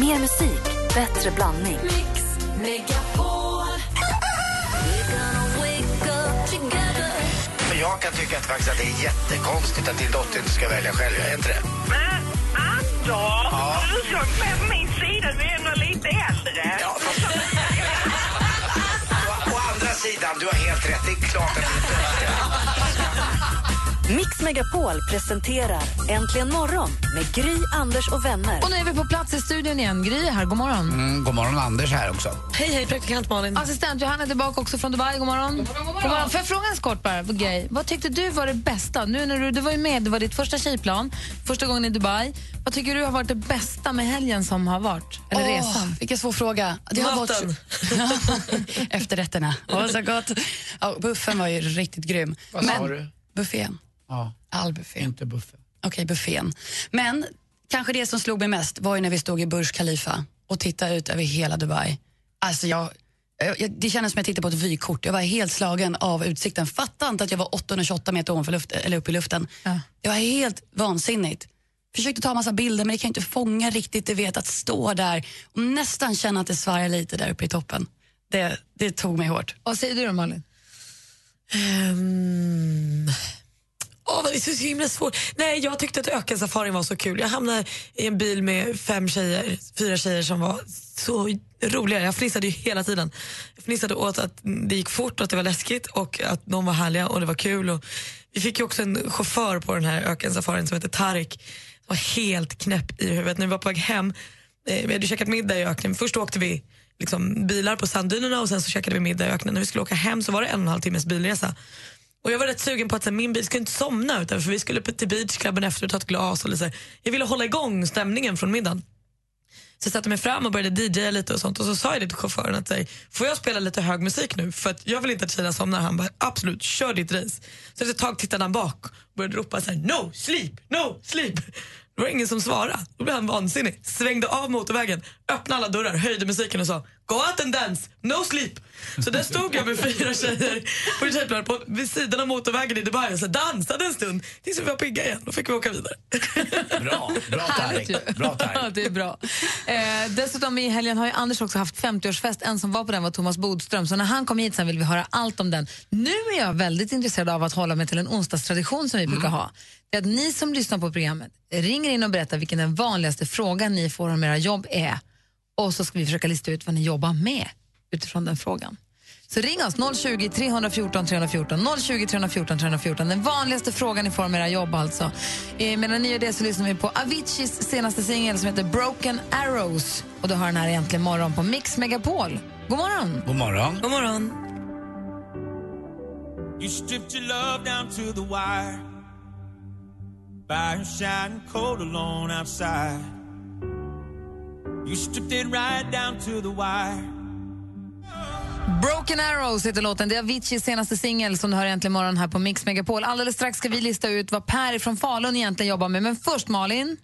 Mer musik, bättre blandning. Mix Megapol. Men jag kan tycka att, faktiskt att det är jättekonstigt att din dotter inte ska välja själv. Är inte det? Men Anders, du som är på min sida, du är ändå lite äldre. Ja, å, å andra sidan, du har helt rätt. Det är klart att det inte Mix Megapol presenterar Äntligen morgon med Gry, Anders och vänner. Och nu är vi på plats i studion igen. Gry är här, god morgon. mm, God morgon, Anders här också. Hej, hej, praktikant Malin. Assistent Johanna är tillbaka också från Dubai. God morgon. God morgon, god morgon. Fråga en kort bara, grej? Vad tyckte du var det bästa? Nu när du, du var ju med, det var ditt första tjejplan, första gången i Dubai. Vad tycker du har varit det bästa med helgen som har varit? Eller Åh, resan? Vilken svår fråga. Det har Maten. varit Efterrätterna. Åh, så gott. Ja, buffen var ju riktigt grym. Vad sa du? Buffén. Ja, All buffé. inte buffen. Okej, buffén. Men kanske det som slog mig mest var ju när vi stod i Burj Khalifa och tittade ut över hela Dubai. Alltså jag, jag, det kändes som att jag tittade på ett vykort. Jag var helt slagen av utsikten. Fattade inte att jag var 828 meter ovanför luft, eller upp i luften. Ja. Det var helt vansinnigt. Försökte ta massa bilder men det kan ju inte fånga riktigt. Du vet att stå där och nästan känna att det svarar lite där uppe i toppen. Det, det tog mig hårt. Vad säger du då, Malin? Um... Åh, det är så himla svårt. Nej, jag tyckte att ökensafarin var så kul. Jag hamnade i en bil med fem tjejer, fyra tjejer som var så roliga. Jag fnissade ju hela tiden. Jag fnissade åt att det gick fort och att det var läskigt och att de var härliga och det var kul. Och vi fick ju också en chaufför på den här ökensafarin som heter Tarik. Han var helt knäpp i huvudet. När vi var på väg hem, eh, vi hade käkat middag i öknen. Först åkte vi liksom bilar på sanddynerna och sen så käkade vi middag i öknen. När vi skulle åka hem så var det en och en halv timmes bilresa. Och jag var rätt sugen på att så här, min bil skulle inte somna utan för vi skulle till beachklubben efter och ta ett glas. Och så jag ville hålla igång stämningen från middagen. Så jag satte mig fram och började DJa lite och sånt och så sa jag det till chauffören att får jag spela lite hög musik nu för att jag vill inte att tjejerna somnar. Han bara absolut, kör ditt race. Så efter ett tag tittade han bak och började ropa så här, no sleep, no sleep. Det var ingen som svarade. Då blev han vansinnig. Svängde av motorvägen, öppnade alla dörrar, höjde musiken och sa Go out and dance, no sleep. Så där stod jag med fyra tjejer på en tjejplan på, vid sidan av motorvägen i Dubai och så dansade en stund tills vi var pigga igen. Då fick vi åka vidare. Bra, bra. Tarik. Bra det är bra. Eh, dessutom i helgen har ju Anders också haft 50-årsfest. En som var på den var Thomas Bodström. Så när han kom hit sen vill vi höra allt om den. Nu är jag väldigt intresserad av att hålla mig till en onsdagstradition som vi brukar ha. Det är att ni som lyssnar på programmet ringer in och berättar vilken den vanligaste frågan ni får om era jobb är. Och så ska vi försöka lista ut vad ni jobbar med utifrån den frågan. Så ring oss, 020 314 314. 020 314 314. Den vanligaste frågan ni får om era jobb alltså. Eh, medan ni gör det så lyssnar vi på Aviciis senaste singel som heter Broken Arrows. Och du har den här egentligen morgon på Mix Megapol. God morgon! God morgon. God morgon. You stripped your love down to the wire. Fire shining cold alone outside. You stripped it right down to the wire. Broken Arrows heter låten. Det är Aviciis senaste singel som du hör äntligen morgon här på Mix Megapol. Alldeles strax ska vi lista ut vad Per från Falun egentligen jobbar med. Men först Malin.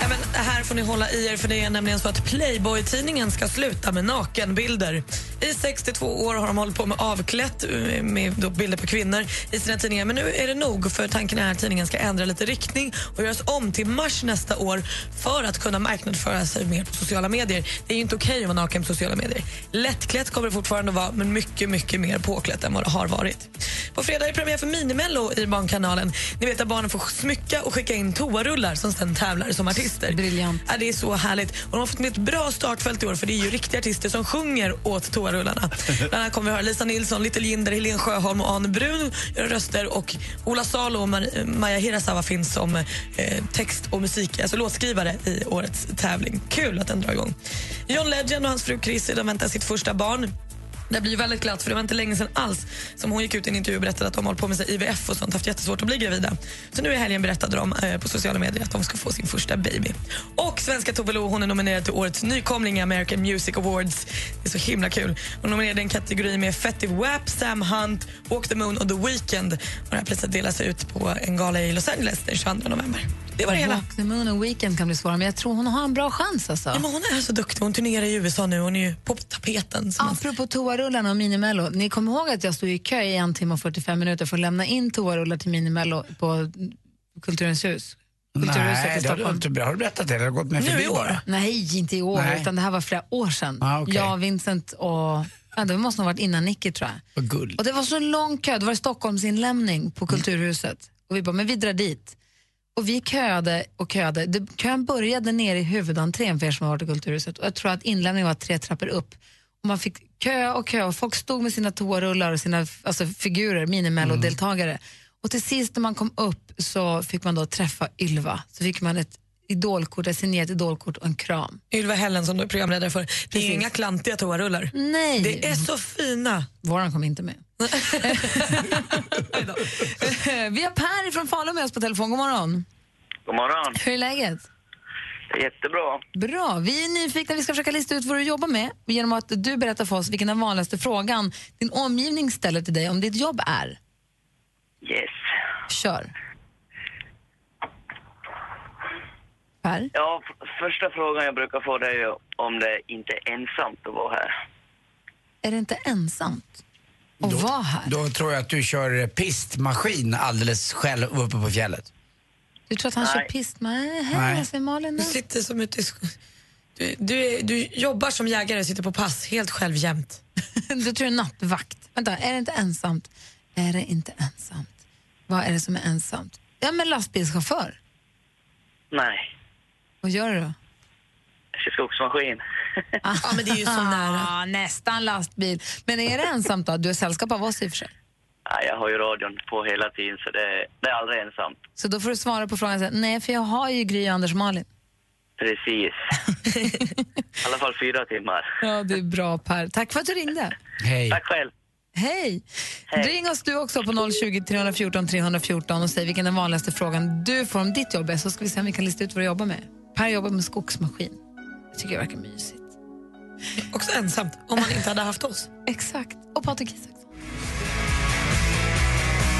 Ja, men här får ni hålla i er för det är nämligen så att Playboy-tidningen ska sluta med nakenbilder. I 62 år har de hållit på med avklätt eh, med bilder på kvinnor i sina tidningar. Men nu är det nog för tanken är att tidningen ska ändra lite riktning och göras om till mars nästa år för att kunna marknadsföra sig mer på sociala medier. Det är ju inte okej att vara naken på sociala medier. Lättklätt kommer det fortfarande att vara men mycket, mycket mer påklätt än vad det har varit. På fredag är det premiär för Minimello i Barnkanalen. Ni vet att barnen får smycka och skicka in toarullar som sen tävlar som artister. Briljant. Ja, det är så härligt. Och de har fått ett bra startfält i år för det är ju riktiga artister som sjunger åt rullarna. Bland annat kommer vi höra Lisa Nilsson, Little Jinder, Helene Sjöholm och Ane Brun göra röster och Ola Salo och Mar- Maja Hirasawa finns som eh, text och musik, alltså låtskrivare i årets tävling. Kul att den drar igång. John Legend och hans fru Chrissy de väntar sitt första barn. Det blir väldigt glatt för det var inte länge sedan alls som hon gick ut i en intervju och berättade att de håller på med sig IVF och sånt, haft jättesvårt att bli gravida. Så nu i helgen berättade de eh, på sociala medier att de ska få sin första baby. Och svenska Tove Lo, hon är nominerad till årets nykomling i American Music Awards. Det är så himla kul. Hon nominerade en kategori med Fetty Wap, Sam Hunt, Walk the Moon och The Weeknd. Och det här priset delas ut på en gala i Los Angeles den 22 november. Det var det hela. The Moon och Weekend kan bli svåra, men jag tror hon har en bra chans. Alltså. Ja, men hon är så duktig. Hon turnerar i USA nu. Hon är ju på tapeten. Som man- Apropå toarullarna och Minimello. Ni kommer ihåg att jag stod i kö i en timme och 45 minuter för att lämna in toarullar till Minimello på Kulturens hus? Nej, det har, du Stockholm. inte, har du berättat det? Eller har du gått med Nu förbi i år? bara? Nej, inte i år, Nej. utan det här var flera år sedan. Ah, okej. Jag, Vincent och... Ja, det måste ha varit innan Nicky, tror jag. Och det var så lång kö, det var Stockholmsinlämning på Kulturhuset. Och vi bara, men vi drar dit. Och vi köade och köade. Det, kön började nere i huvudentrén för er som har varit i Kulturhuset. Och jag tror att inlämningen var tre trappor upp. Och man fick kö och kö och folk stod med sina toarullar och sina alltså, figurer, minimello-deltagare. Och till sist när man kom upp så fick man då träffa Ylva. Så fick man ett idolkort, ett signerat idolkort och en kram. Ylva Hällen som du är programledare för. Det är Precis. inga klantiga toarullar. Nej! Det är så fina. Våran kom inte med. Vi har Per från Falun med oss på telefon. God morgon. God morgon. Hur är läget? Jättebra. Bra. Vi är nyfikna. Vi ska försöka lista ut vad du jobbar med genom att du berättar för oss vilken den vanligaste frågan din omgivning ställer till dig om ditt jobb är. Yes. Kör. Per? Ja, första frågan jag brukar få det är ju om det inte är ensamt att vara här. Är det inte ensamt att vara här? Då tror jag att du kör pistmaskin alldeles själv uppe på fjället. Du tror att han kör Nej. pist? Nej, Nej. Malin Du sitter som ute i du, du, är, du jobbar som jägare, sitter på pass helt själv jämt. Du tror är nattvakt. Vänta, är det inte ensamt? Är det inte ensamt? Vad är det som är ensamt? Ja, men lastbilschaufför. Nej, Vad gör du då? jag kör skogsmaskin. Ja, men det är ju så nära. Ah, nästan lastbil. Men är det ensamt då? Du är sällskap av oss i och för sig. Nej, jag har ju radion på hela tiden så det, det är aldrig ensamt. Så då får du svara på frågan nej för jag har ju Gry, Anders och Malin. Precis. I alla fall fyra timmar. Ja, det är bra Per. Tack för att du ringde. Hej. Tack själv. Hej! Ring oss du också på 020 314 314 och säg vilken den vanligaste frågan du får om ditt jobb är så ska vi se om vi kan lista ut vad du jobbar med. Per jobbar med skogsmaskin. Jag tycker det verkar mysigt. Också ensamt, om man inte hade haft oss. Exakt. Och Patrik Isaksson.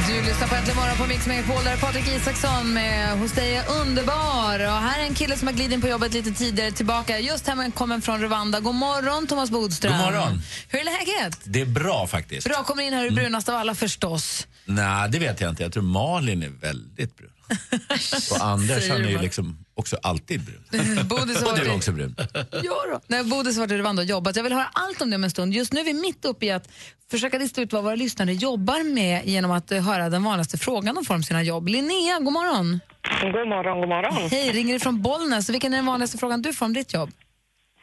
Du lyssnar på Äntligen morgon på Mix Megapol. Där är Patrik Isaksson med Hos dig är underbar. Och här är en kille som har glidit in på jobbet lite tidigare tillbaka. Just hemkommen från Rwanda. God morgon, Thomas Bodström. God morgon. Hur är läget? Det är bra faktiskt. Bra, kommer in här ur brunast av alla förstås. Nej, det vet jag inte. Jag tror Malin är väldigt brun. Och Anders, han är ju liksom också alltid brun. Bodis har Och du är också brun. Ja då. Nej, Bodis har varit i Rwanda och jobbat. Jag vill höra allt om det om en stund. Just nu är vi mitt uppe i att försöka lista ut vad våra lyssnare jobbar med genom att eh, höra den vanligaste frågan de får om sina jobb. Linnea, god morgon. God morgon, god morgon. Hej, ringer ifrån Bollnäs. Vilken är den vanligaste frågan du får om ditt jobb?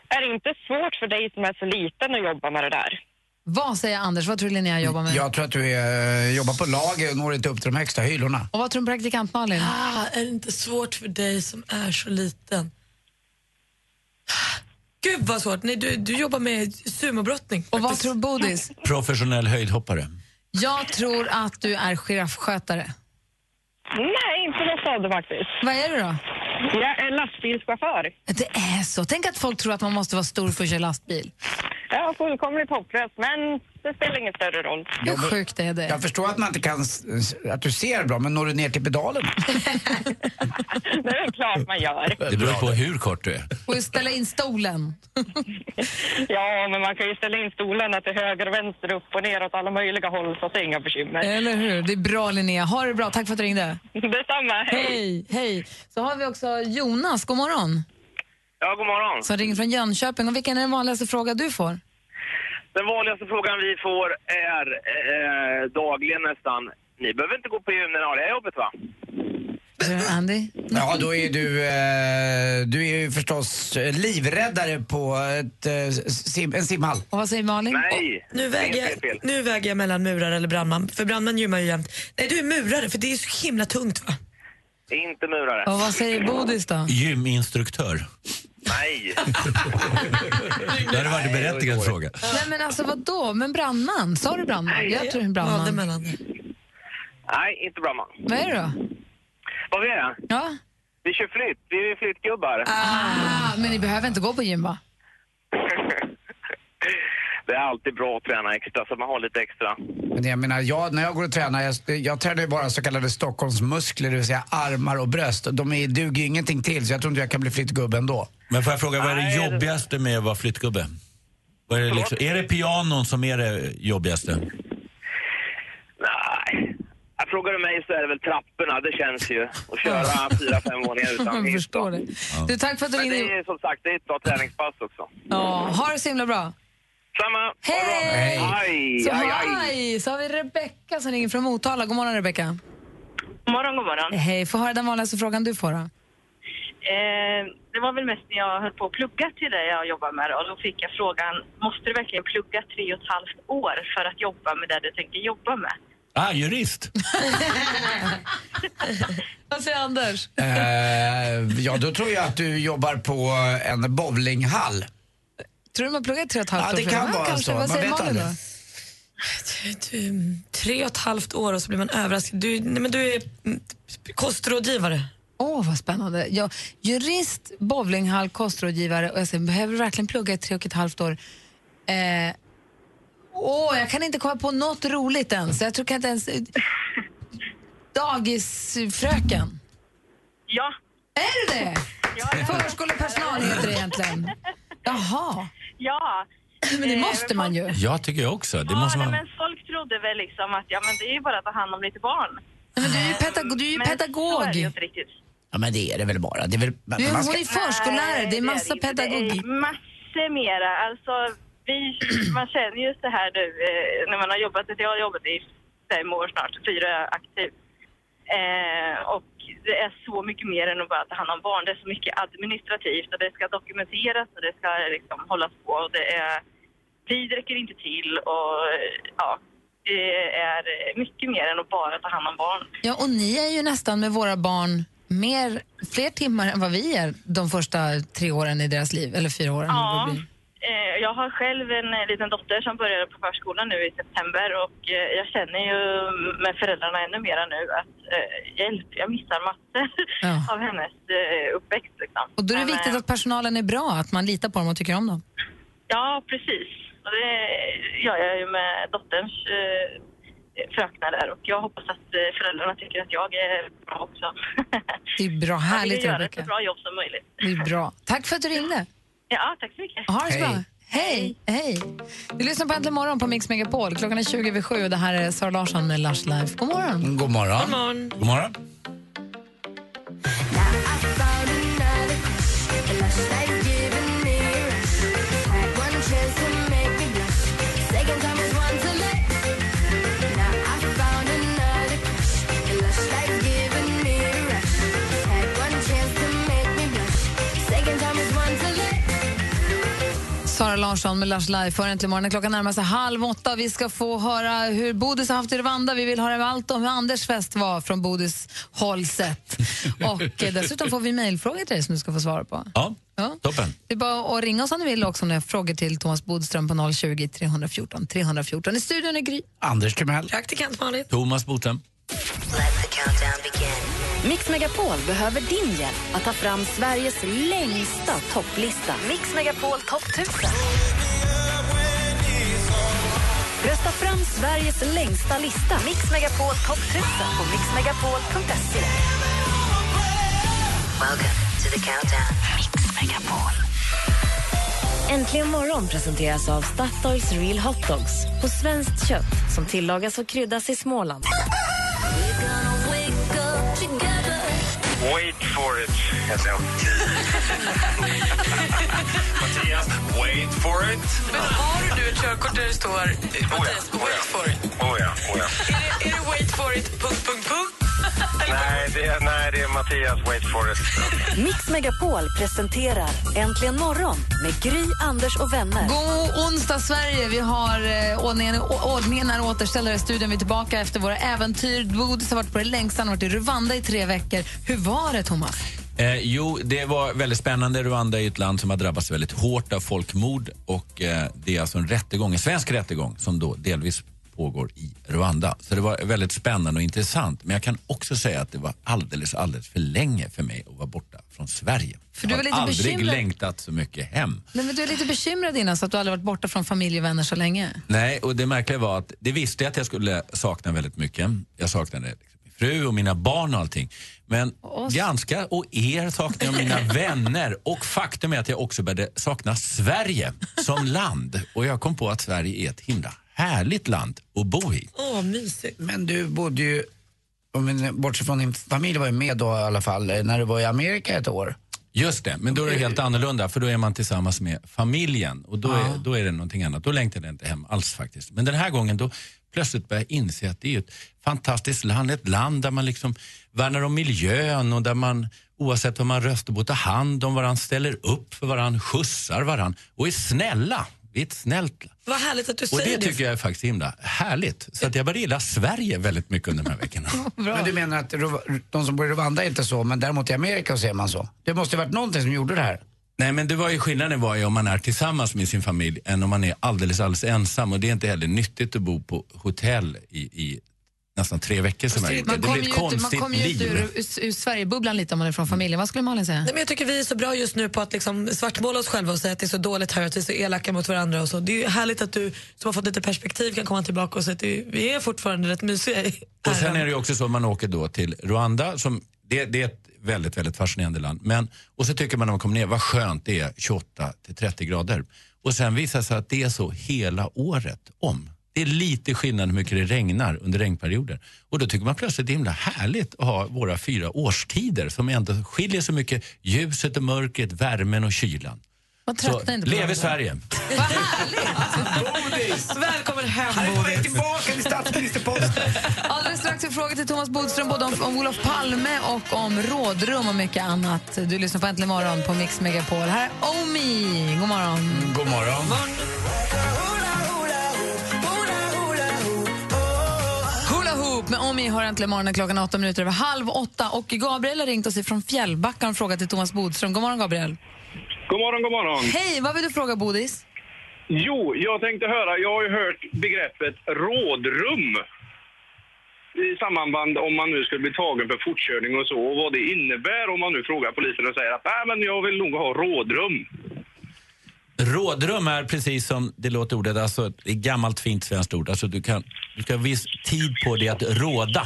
Är det inte svårt för dig som är så liten att jobba med det där? Vad säger Anders? Vad tror du Linnea jobbar med? Jag tror att du är, jobbar på lager och når inte upp till de högsta hyllorna. Och vad tror du praktikant Malin? Ah, är det inte svårt för dig som är så liten? Gud vad svårt. Nej, du, du jobbar med sumobrottning. Och vad tror Bodis? Professionell höjdhoppare. Jag tror att du är giraffskötare. Nej, inte något av det faktiskt. Vad är du då? Jag är lastbilschaufför. Det är så. Tänk att folk tror att man måste vara stor för att köra lastbil. Ja, fullkomligt hopplöst, men det spelar ingen större roll. Hur sjukt är det? Jag förstår att man inte kan, att du ser bra, men når du ner till pedalen? Det är väl klart man gör. Det beror på hur kort du är. Och ställa in stolen. Ja, men man kan ju ställa in stolarna till höger och vänster, upp och ner åt alla möjliga håll, så det är inga bekymmer. Eller hur? Det är bra Linnea. Ha det bra. Tack för att du ringde. Detsamma, hej! Hej, hej. Så har vi också Jonas. God morgon. Ja, god morgon. Som ringer från Jönköping. Och vilken är den vanligaste fråga du får? Den vanligaste frågan vi får är eh, dagligen nästan, ni behöver inte gå på gym när ni har det här jobbet va? Andy? Ja, då är du, eh, du är ju förstås livräddare på ett, eh, sim, en simhall. Och vad säger Malin? Nej, Nu väger, Inget fel, fel. jag, nu väger jag mellan murare eller brandman. För brandman gymmar ju jämt. Nej, du är murare för det är så himla tungt va? Inte murare. Och vad säger Bodis då? Gyminstruktör. Nej. Det hade varit en berättigad fråga. Nej men alltså vad då? Men brandman? Sa du brandman? Jag tror brandman. mellan det. Nej, inte brandman. Vad är det då? Vad vi är? Ja? Vi kör flytt. Vi är flyttgubbar. Ah, men ni behöver inte gå på gym va? Det är alltid bra att träna extra så man har lite extra. Men jag menar, jag, när jag går och tränar, jag, jag tränar ju bara så kallade Stockholmsmuskler, det vill säga armar och bröst. De är, duger ju ingenting till, så jag tror inte jag kan bli flyttgubbe ändå. Men får jag fråga, vad är det jobbigaste med att vara flyttgubbe? Vad är, det liksom, är det pianon som är det jobbigaste? Nej. Frågar du mig så är det väl trapporna. Det känns ju. Att köra fyra, fem våningar utan Jag hiss. förstår det. Du, tack för att du Men det är som sagt det är ett bra träningspass också. Ja, ha det så himla bra. Samma. Hej! Hej! Så, Hej, hej. hej. så har vi Rebecka som ringer från Motala. God morgon, Rebecka. God morgon, god morgon. Hej, få höra den vanligaste frågan du får. Då. Eh, det var väl mest när jag höll på att plugga till det jag jobbar med och då fick jag frågan, måste du verkligen plugga tre och ett halvt år för att jobba med det du tänker jobba med? Ah, jurist. Vad säger Anders? Eh, ja, då tror jag att du jobbar på en bowlinghall. Tror du man pluggar tre och ett halvt Ja, år det för kan Ja, vara kanske. så. Vad Man säger vet Malin då? Du, tre och ett halvt år och så blir man överraskad. Du, nej, men du är kostrådgivare. Åh, vad spännande. Ja, jurist, bowlinghall, kostrådgivare och jag säger, behöver du verkligen plugga i tre och ett halvt år? Eh, åh, jag kan inte komma på något roligt ens. Jag tror kan inte ens... Dagisfröken. Ja. Är det det? Förskolepersonal heter det egentligen. Jaha. Ja. Men det Eh, måste man ju. Jag tycker jag också. Det Ja, måste nej, man... men folk trodde väl liksom att ja, men det är ju bara att ta hand om lite barn. Men du är ju pedagog. Du är ju Men så är det pedagog. ju inte riktigt. Ja, men det är det väl bara. Det är väl, man Du, man hon är förskollärare. Det är massa inte. pedagogik. Det är massor mera. Alltså, vi, man känner ju så här nu eh, när man har jobbat, jag har jobbat i fem år snart, fyra är jag aktiv. Eh, och det är så mycket mer än att bara ta hand om barn. Det är så mycket administrativt och det ska dokumenteras och det ska liksom hållas på och det är, tid räcker inte till och ja, det är mycket mer än att bara ta hand om barn. Ja, och ni är ju nästan med våra barn mer, fler timmar än vad vi är de första tre åren i deras liv, eller fyra åren. Ja, jag har själv en eh, liten dotter som började på förskolan nu i september och eh, jag känner ju med föräldrarna ännu mera nu att eh, hjälp, jag missar massor Ja. av hennes eh, uppväxt. Liksom. Och då är det Men, viktigt eh, att personalen är bra, att man litar på dem och tycker om dem. Ja, precis. Och det gör jag ju med dotterns eh, fröknar där och jag hoppas att eh, föräldrarna tycker att jag är bra också. Det är bra, jag härligt vill göra ett så bra jobb som möjligt. Det är bra. Tack för att du ringde. Ja, tack så mycket. Ha det så bra. Hej. Hej. Du lyssnar på Äntligen morgon på Mix Megapol. Klockan är 20 över sju och det här är Sara Larsson med Lush Life. God morgon. God morgon. morgon. God morgon. Sara Larsson med Life för Äntligen morgon. Klockan närmar sig halv åtta. Vi ska få höra hur Bodis har haft i Rwanda. Vi vill höra allt om hur Anders fest var från Bodis håll sett. Och eh, dessutom får vi mejlfrågor till dig som du ska få svara på. Ja, Ja. toppen. Det är bara att ringa oss om du vill också om du har frågor till Thomas Bodström på 020 314 314. I studion är Gry. Anders Timell. Praktikant Malin. Thomas Bodström. Mix Megapol behöver din hjälp att ta fram Sveriges längsta topplista. Mix Megapol topp 1000. Rösta fram Sveriges längsta lista. Mix Megapol topp 1000 på mixmegapol.se. Welcome to the countdown. Mix Megapol. Äntligen morgon presenteras av Statoils Real Hot Dogs på svenskt kött som tillagas och kryddas i Småland. Heter jag. Mattias, wait for it. Men har du ett körkort där det står eh, Mattias, wait for it? Oh ja, oh ja. Är det, är det wait for it, punkt, punkt, punkt? Nej, det är, nej, det är Mattias, wait for it. Mix Megapol presenterar Äntligen morgon med Gry, Anders och vänner. God onsdag, Sverige! Vi har eh, ordningen, ordningen är återställd här i studion. Vi är tillbaka efter våra äventyr. Bodis har varit på det längsta. Han har varit i Rwanda i tre veckor. Hur var det, Thomas? Eh, jo, det var väldigt spännande. Rwanda är ett land som har drabbats väldigt hårt av folkmord och eh, det är alltså en rättegång, en svensk rättegång som då delvis pågår i Rwanda. Så det var väldigt spännande och intressant. Men jag kan också säga att det var alldeles, alldeles för länge för mig att vara borta från Sverige. För du jag var har lite aldrig bekymrad. längtat så mycket hem. Nej, men du är lite bekymrad innan så att du aldrig varit borta från familj och vänner så länge. Nej, och det märkliga var att det visste jag att jag skulle sakna väldigt mycket. Jag saknade liksom fru och mina barn och allting. Men ganska, och er saknar jag mina vänner. Och faktum är att jag också började sakna Sverige som land. Och jag kom på att Sverige är ett himla härligt land att bo i. Åh, mysigt. Men du bodde ju bortsett från din familj var ju med då i alla fall, eh, när du var i Amerika ett år. Just det, men då är det helt annorlunda för då är man tillsammans med familjen och då, är, då är det någonting annat. Då längtar jag inte hem alls faktiskt. Men den här gången då plötsligt börjar inse att det är ett fantastiskt land, ett land där man liksom värnar om miljön och där man oavsett vad man röstar på tar hand om varandra, ställer upp för varandra, skjutsar varandra och är snälla. Vi är ett snällt land. Vad härligt att du Och säger det tycker jag är faktiskt himla härligt. Så att jag börjar gilla Sverige väldigt mycket under de här veckorna. Men du menar att de som bor i Rwanda är inte så, men däremot i Amerika så är man så? Det måste ha varit någonting som gjorde det här. Nej men det var ju skillnaden var ju om man är tillsammans med sin familj än om man är alldeles, alldeles ensam och det är inte heller nyttigt att bo på hotell i, i nästan tre veckor som jag gjorde. Det blir ett ut, man konstigt kommer ju ut ur, ur, ur Sverigebubblan lite om man är från familjen. Vad skulle Malin säga? Nej, men jag tycker vi är så bra just nu på att liksom svartmåla oss själva och säga att det är så dåligt här och att vi är så elaka mot varandra. Och så. Det är ju härligt att du som har fått lite perspektiv kan komma tillbaka och säga att vi är fortfarande rätt mysiga. Och sen är det ju också så att man åker då till Rwanda, som, det, det är ett väldigt, väldigt fascinerande land. Men, och så tycker man när man kommer ner, vad skönt det är 28 till 30 grader. Och sen visar det sig att det är så hela året om. Det är lite skillnad hur mycket det regnar under regnperioder. Och då tycker man plötsligt det är himla härligt att ha våra fyra årstider som ändå skiljer så mycket ljuset och mörkret, värmen och kylan. Man tröttnar inte på leve. Sverige! Välkommen hem Han är på väg Bodis. tillbaka till statsministerposten. Alldeles strax en fråga till Thomas Bodström både om, om Olof Palme och om rådrum och mycket annat. Du lyssnar på Äntligen morgon på Mix Megapol. Här är Omi. God morgon. God morgon. Med Omi har äntligen morgonen klockan åtta minuter över halv åtta. Och Gabriel har ringt oss ifrån Fjällbacka och en fråga till Thomas Bodström. God morgon Gabriel. God morgon, god morgon. Hej, vad vill du fråga Bodis? Jo, jag tänkte höra, jag har ju hört begreppet rådrum i samband om man nu skulle bli tagen för fortkörning och så och vad det innebär om man nu frågar polisen och säger att nej men jag vill nog ha rådrum. Rådrum är precis som det låter ordet, alltså det är gammalt fint svenskt ord. Alltså du, kan, du ska ha viss tid på dig att råda,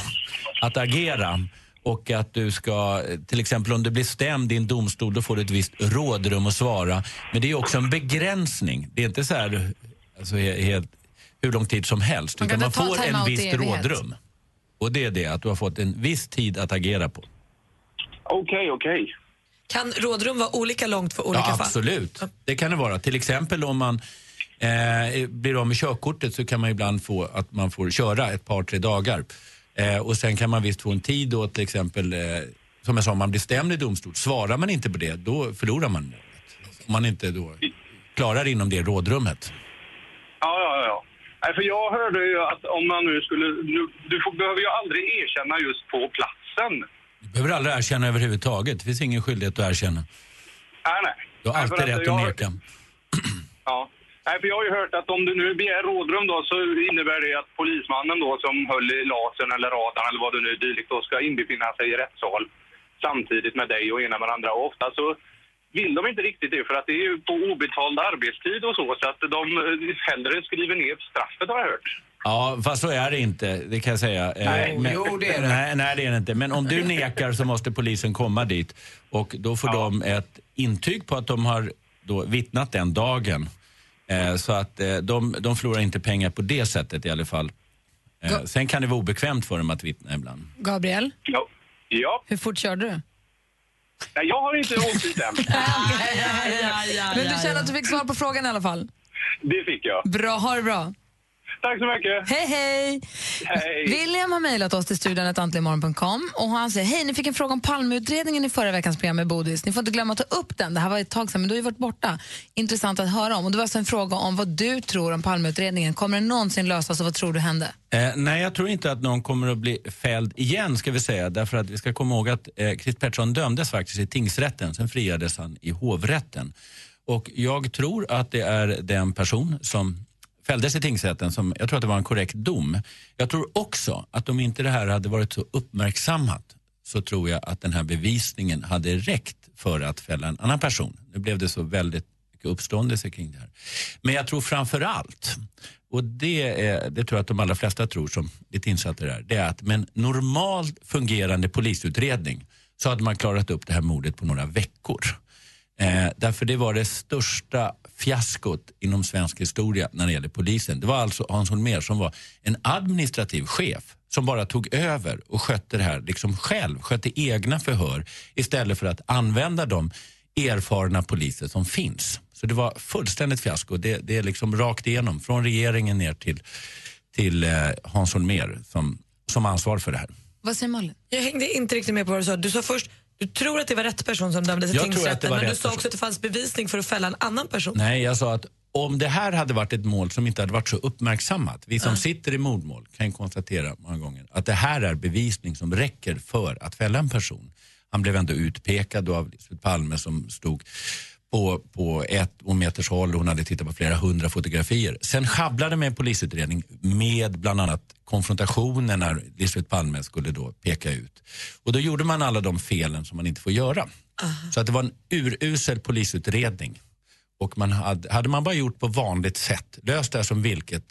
att agera. Och att du ska, till exempel om du blir stämd i en domstol, då får du ett visst rådrum att svara. Men det är också en begränsning. Det är inte så här, alltså, he- helt, hur lång tid som helst. Man utan man får en visst rådrum. Och det är det, att du har fått en viss tid att agera på. Okej, okej. Kan rådrum vara olika långt för olika ja, fall? absolut. Det kan det vara. Till exempel om man eh, blir av med körkortet så kan man ibland få att man får köra ett par, tre dagar. Eh, och sen kan man visst få en tid då till exempel, eh, som jag sa, om man blir stämd i domstol. Svarar man inte på det, då förlorar man målet. Om man inte då klarar inom det rådrummet. Ja, ja, ja. Nej, för jag hörde ju att om man nu skulle... Du, du får, behöver ju aldrig erkänna just på platsen. Du behöver aldrig erkänna överhuvudtaget. Det finns ingen skyldighet att erkänna. Nej, nej. Du har Nej, alltid att rätt jag- att neka. Ja. Nej, för jag har ju hört att om du nu begär rådrum då så innebär det att polismannen då som höll i lasern eller radarn eller vad det nu är dylikt då ska inbefinna sig i rättssal samtidigt med dig och ena med andra. Och ofta så vill de inte riktigt det för att det är ju på obetald arbetstid och så så att de eh, hellre skriver ner straffet har jag hört. Ja, fast så är det inte, det kan jag säga. Eh, Nej, men, jo, det är det. Nej, nej, det är det inte. Men om du nekar så måste polisen komma dit och då får de ett intyg på att de har då vittnat den dagen. Eh, så att eh, de, de förlorar inte pengar på det sättet i alla fall. Eh, Ga- sen kan det vara obekvämt för dem att vittna ibland. Gabriel, Ja. Ja. hur fort körde du? Nej, jag har inte åkt dit än. Men du känner att du fick svar på frågan i alla fall? Det fick jag. Bra, ha det bra. Tack så mycket. Hej, hej! Hej. William har mejlat oss till studion antligenmorgon.com och han säger hej, ni fick en fråga om Palmeutredningen i förra veckans program med Bodis. Ni får inte glömma att ta upp den. Det här var ett tag sedan, men du har ju varit borta. Intressant att höra om. Och det var alltså en fråga om vad du tror om Palmeutredningen. Kommer den någonsin lösas och vad tror du hände? Eh, nej, jag tror inte att någon kommer att bli fälld igen, ska vi säga. Därför att vi ska komma ihåg att eh, Chris Pettersson dömdes faktiskt i tingsrätten, sen friades han i hovrätten. Och jag tror att det är den person som fälldes i tingsrätten som, jag tror att det var en korrekt dom. Jag tror också att om inte det här hade varit så uppmärksammat så tror jag att den här bevisningen hade räckt för att fälla en annan person. Nu blev det så väldigt mycket uppståndelse kring det här. Men jag tror framför allt, och det, är, det tror jag att de allra flesta tror som lite insatta i det här, det är att med en normalt fungerande polisutredning så hade man klarat upp det här mordet på några veckor. Eh, därför det var det största fiaskot inom svensk historia när det gäller polisen. Det var alltså Hans Holmér som var en administrativ chef som bara tog över och skötte det här liksom själv, skötte egna förhör istället för att använda de erfarna poliser som finns. Så det var fullständigt fiasko. Det, det är liksom rakt igenom, från regeringen ner till, till eh, Hans Holmér som, som ansvar för det här. Vad säger Malin? Jag hängde inte riktigt med på vad du sa. Du sa först du tror att det var rätt person som dömdes i tingsrätten men du sa också person. att det fanns bevisning för att fälla en annan person. Nej, jag sa att om det här hade varit ett mål som inte hade varit så uppmärksammat, vi som sitter i mordmål kan konstatera många gånger att det här är bevisning som räcker för att fälla en person. Han blev ändå utpekad av Lisbeth Palme som stod på, på ett meters håll och hon hade tittat på flera hundra fotografier. Sen sjabblade med en polisutredning med bland annat konfrontationen när Lisbeth Palme skulle då peka ut. Och då gjorde man alla de felen som man inte får göra. Så att det var en urusel polisutredning. Och man hade, hade man bara gjort på vanligt sätt, löst det här som vilket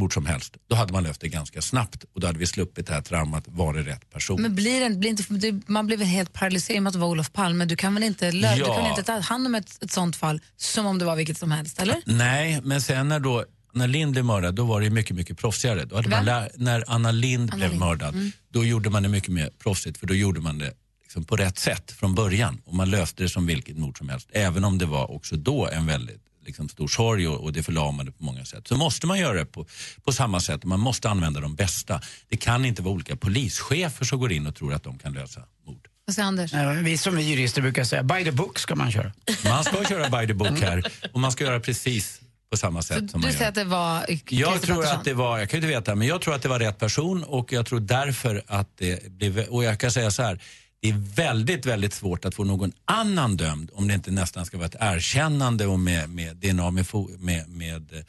mord som helst, då hade man löst det ganska snabbt och då hade vi sluppit det här traumat, var det rätt person? Men blir det, blir inte, du, man blir väl helt paralyserad med att det var Olof Palme? Du kan väl inte, lö- du Ja. kan inte ta hand om ett, ett sånt fall som om det var vilket som helst, eller? Nej, men sen när, då, när Lind blev mördad, då var det mycket, mycket proffsigare. Då hade man Vem? lär, när Anna Lind Anna blev Lindh. mördad, Mm. då gjorde man det mycket mer proffsigt, för då gjorde man det liksom på rätt sätt från början. Och man löste det som vilket mord som helst, även om det var också då en väldigt liksom, stor sorg och, och det förlamade på många sätt. Så måste man göra det på, på samma sätt och man måste använda de bästa. Det kan inte vara olika polischefer som går in och tror att de kan lösa mord. Säger? Nej, vi som är jurister brukar säga, by the book ska man köra. Man ska köra by the book här och man ska göra precis på samma sätt som Du man säger gör. att det var Jag tror att det var, jag kan inte veta, men jag tror att det var rätt person och jag tror därför att det blev, och jag kan säga så här, det är väldigt, väldigt svårt att få någon annan dömd om det inte nästan ska vara ett erkännande och med, med DNA med, med, med,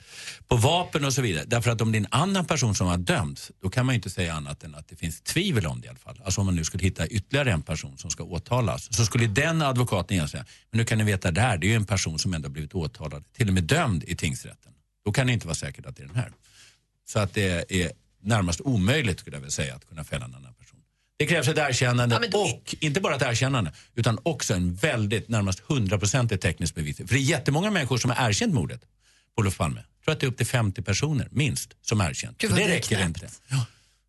på vapen och så vidare. Därför att om det är en annan person som har dömts, då kan man ju inte säga annat än att det finns tvivel om det i alla fall. Alltså om man nu skulle hitta ytterligare en person som ska åtalas, så skulle den advokaten igen säga, men nu kan ni veta det här, det är ju en person som ändå blivit åtalad, till och med dömd i tingsrätten. Då kan det inte vara säkert att det är den här. Så att det är närmast omöjligt skulle jag vilja säga att kunna fälla en annan person. Det krävs ett erkännande och inte bara ett erkännande utan också en väldigt närmast hundraprocentig teknisk bevisning. För det är jättemånga människor som har erkänt mordet på Olof Palme. Jag tror att det är upp till 50 personer minst som har erkänt. Gud, det räcker knäppt. inte. Ja.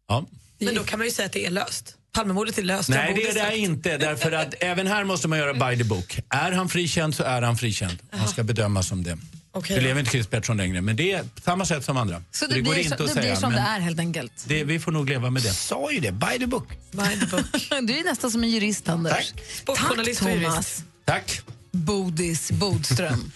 Ja. Men då kan man ju säga att det är löst. Palmemordet är löst. Nej, det är det inte. Därför att även här måste man göra by the book. Är han frikänd så är han frikänd. Han ska bedömas som det. Det då. lever inte Chris Pettersson längre, men det är samma sätt som andra. Så det, går blir, inte så, att det säga. blir som men det är helt enkelt. Det, vi får nog leva med det. Sa ju det, by the book. By the book. Du är nästan som en jurist, Anders. Tack. Sportjournalist Tack. Thomas Tack. Bodis Bodström.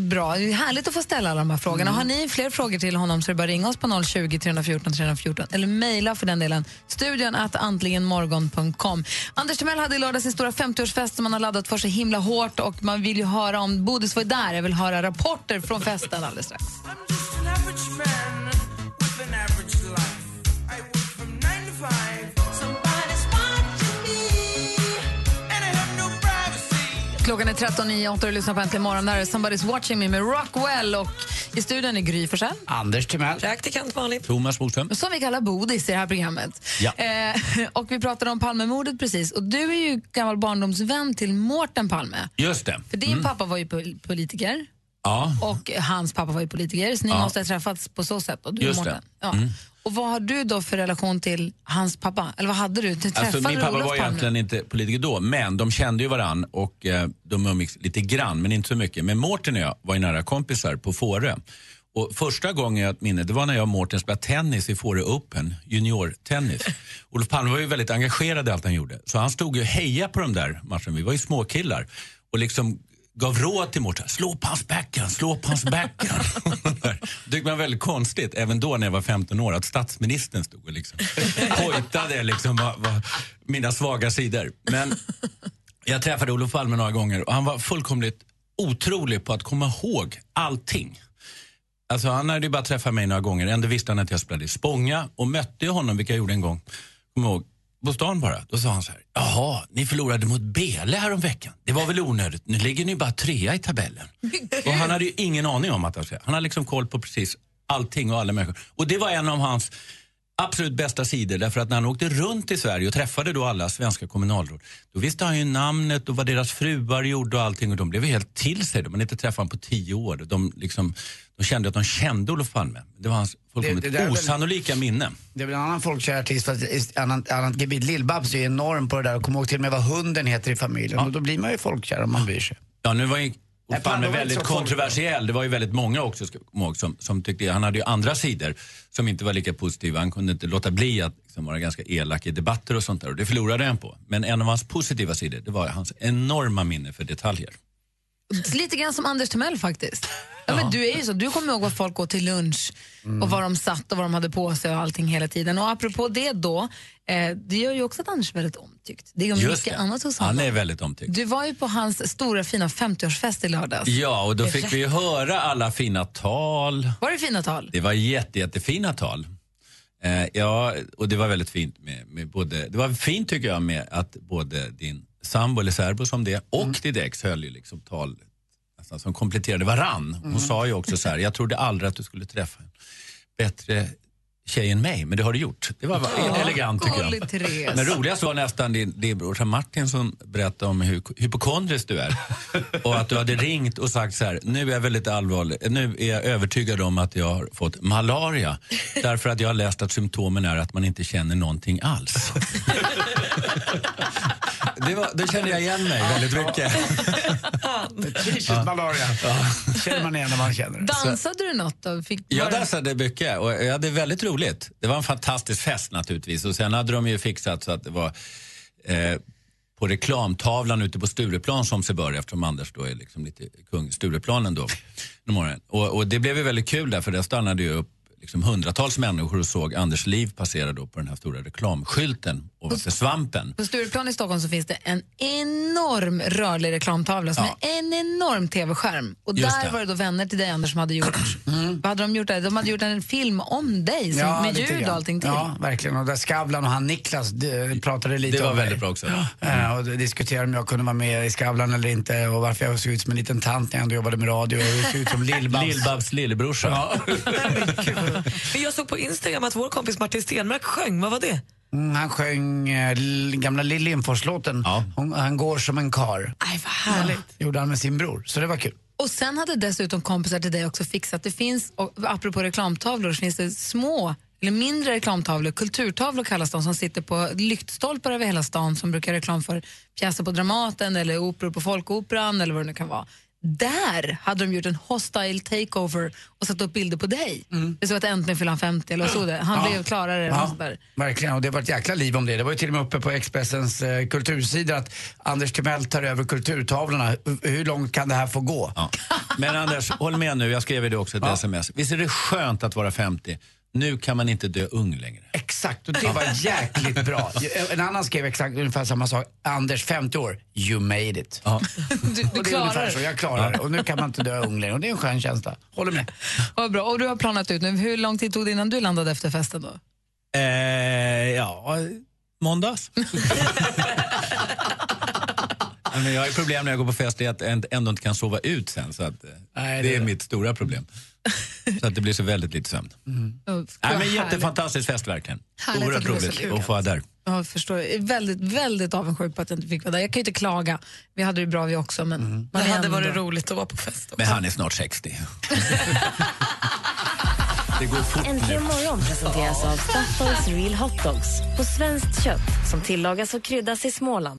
Bra, det är härligt att få ställa alla de här frågorna. Har ni fler frågor till honom så är det bara ringa oss på 020 314 314 eller mejla för den delen studion att antligenmorgon.com. Anders Timell hade i lördag sin stora 50-årsfest som man har laddat för så himla hårt och man vill ju höra om Bodis var där. Jag vill höra rapporter från festen alldeles strax. Klockan är 13.08 och du lyssnar på Äntligen morgon. Där är Somebody's watching me med Rockwell och i studion är Gry Forssell. Anders Timell. Praktikant Malin. Thomas Bodström. Som vi kallar Bodis i det här programmet. Ja. Eh, och vi pratade om Palmemordet precis. Och du är ju gammal barndomsvän till Mårten Palme. Just det. För din pappa var ju pol- politiker Ja. och hans pappa var ju politiker. Så ni Ja. måste ha träffats på så sätt. Och, du Just. Mårten. Ja. Mm. och vad har du då för relation till hans pappa? Eller vad hade du? Träffade Alltså, min pappa Olof var Palme? egentligen inte politiker då, men de kände ju varann och eh, de umgicks lite grann, men inte så mycket. Men Mårten och jag var ju nära kompisar på Fårö. Och första gången jag har ett minne, det var när jag och Mårten spelade tennis i Fårö Open, juniortennis. Olof Palme var ju väldigt engagerad i allt han gjorde, så han stod ju och hejade på de där matcherna. Vi var ju småkillar och liksom gav råd till Mårten. Slå på hans backhand, slå på hans backhand. det var väldigt konstigt, även då när jag var 15 år, att statsministern stod och liksom hojtade liksom vad, vad mina svaga sidor. Men jag träffade Olof Palme några gånger och han var fullkomligt otrolig på att komma ihåg allting. Alltså han hade ju bara träffat mig några gånger. Ändå visste han att jag spelade i Spånga och mötte honom, vilket jag gjorde en gång, kom ihåg, på stan bara. Då sa han så här, jaha, ni förlorade mot Bele här om veckan. Det var väl onödigt, nu ligger ni bara trea i tabellen. och han hade ju ingen aning om att han Han hade liksom koll på precis allting och alla människor. Och det var en av hans absolut bästa sidor därför att när han åkte runt i Sverige och träffade då alla svenska kommunalråd, då visste han ju namnet och vad deras fruar gjorde och allting och de blev helt till sig. De hade inte träffat honom på tio år. De, liksom, de kände att de kände Olof Palme. Det var hans fullkomligt Det- det är väl- osannolika minne. Det är väl en annan folkkär artist, annat gebit. Lill-Babs är enorm på det där och kommer ihåg till och med vad hunden heter i familjen. Och då blir man ju folkkär om man bryr sig. Ja, nu var Palme var inte väldigt kontroversiell. Det var ju väldigt många också, som, som tyckte, han hade ju andra sidor som inte var lika positiva. Han kunde inte låta bli att liksom, vara ganska elak i debatter och sånt där. Och det förlorade han på. Men en av hans positiva sidor, det var hans enorma minne för detaljer. Lite grann som Anders Timell faktiskt. Ja, men du är ju så, du kommer ihåg vad folk åt till lunch och var de satt och vad de hade på sig och allting hela tiden. Och apropå det då, eh, det gör ju också att Anders är väldigt omtyckt. Det är ju Just mycket det. annat hos Han honom. är väldigt omtyckt. Du var ju på hans stora fina 50-årsfest i lördags. Ja, och då fick vi ju höra alla fina tal. Var det fina tal? Det var jätte, jättefina tal. Eh, ja, och det var väldigt fint med, med både, det var fint tycker jag med att både din sambo eller särbo som det och ditt ex höll ju liksom tal nästan som kompletterade varann. Hon sa ju också så här, jag trodde aldrig att du skulle träffa en bättre tjej än mig, men det har du gjort. Det var Ja, elegant tycker jag. Therese. Men roligast var nästan din, din brorsa Martin som berättade om hur hypokondrisk du är. Och att du hade ringt och sagt så här, nu är jag väldigt allvarlig, nu är jag övertygad om att jag har fått malaria. Därför att jag har läst att symptomen är att man inte känner någonting alls. Det, var, det kände jag igen mig väldigt mycket. Typiskt malaria. känner man igen när man känner det. Dansade du något då? Fick, Jag dansade mycket och jag hade väldigt roligt. Det var en fantastisk fest naturligtvis och sen hade de ju fixat så att det var eh, på reklamtavlan ute på Stureplan som sig bör eftersom Anders då är liksom lite kung Stureplanen då. den morgonen. Och, och det blev ju väldigt kul därför det stannade ju upp liksom hundratals människor och såg Anders liv passera då på den här stora reklamskylten ovanför svampen. På Stureplan i Stockholm så finns det en enorm rörlig reklamtavla som Ja. är en enorm tv-skärm. Och Just där det. var det då vänner till dig Anders som hade gjort, vad hade de gjort där? De hade gjort en film om dig som, med lite ljud och allting till. Ja, verkligen. Och där Skavlan och han Niklas de, pratade lite Det var om väldigt bra också. Eh, och diskuterade om jag kunde vara med i Skavlan eller inte och varför jag såg ut som en liten tant när jag ändå jobbade med radio. Och jag såg ut som Lill-Babs. Lill-Babs lillebrorsa. Ja. Men jag såg på Instagram att vår kompis Martin Stenmark sjöng. Vad var det? Mm, han sjöng eh, gamla Lill Lindfors-låten. Hon- Han går som en kar. Aj, vad härligt. gjorde han med sin bror, så det var kul. Och sen hade dessutom kompisar till dig också fixat, det finns, och apropå reklamtavlor, så finns det små eller mindre reklamtavlor, kulturtavlor kallas de, som sitter på lyktstolpar över hela stan som brukar reklam för pjäser på Dramaten eller operor på Folkoperan eller vad det nu kan vara. Där hade de gjort en hostile takeover och satt upp bilder på dig. Det stod att äntligen fyller han 50 eller stod det? Han Ja. blev klarare Ja, verkligen. Och det var ett jäkla liv om det. Det var ju till och med uppe på Expressens eh, kultursida att Anders Timell tar över kulturtavlorna. Hur- Hur långt kan det här få gå? Men Anders, håll med nu. Jag skrev ju det också ett sms. Visst är det skönt att vara 50? Nu kan man inte dö ung längre. Exakt, och det var jäkligt bra. En annan skrev exakt ungefär samma sak. Anders, 50 år, you made it. Ja. Du, Och du det är klarar det. jag klarar det. Och nu kan man inte dö ung längre. Och det är en skön känsla. Håller med. Vad bra. Och du har planat ut nu. Hur lång tid tog det innan du landade efter festen då? Eh, ja, måndags. Men jag har ju problem när jag går på fest är att jag ändå inte kan sova ut sen. Så att, eh, Nej, det det är är- mitt stora problem. Så att det blir så väldigt lite sömn. Mm. Nej, men jättefantastisk fest verkligen. Oerhört roligt att få vara där. Jag förstår. Jag är väldigt, väldigt avundsjuk på att jag inte fick vara där. Jag kan ju inte klaga. Vi hade det bra vi också, men man Det hade ändå... varit roligt att vara på fest. Men han är snart 60. det går fort nu. Äntligen morgon presenteras av Statoils Real Hot Dogs på svenskt kött som tillagas och kryddas i Småland.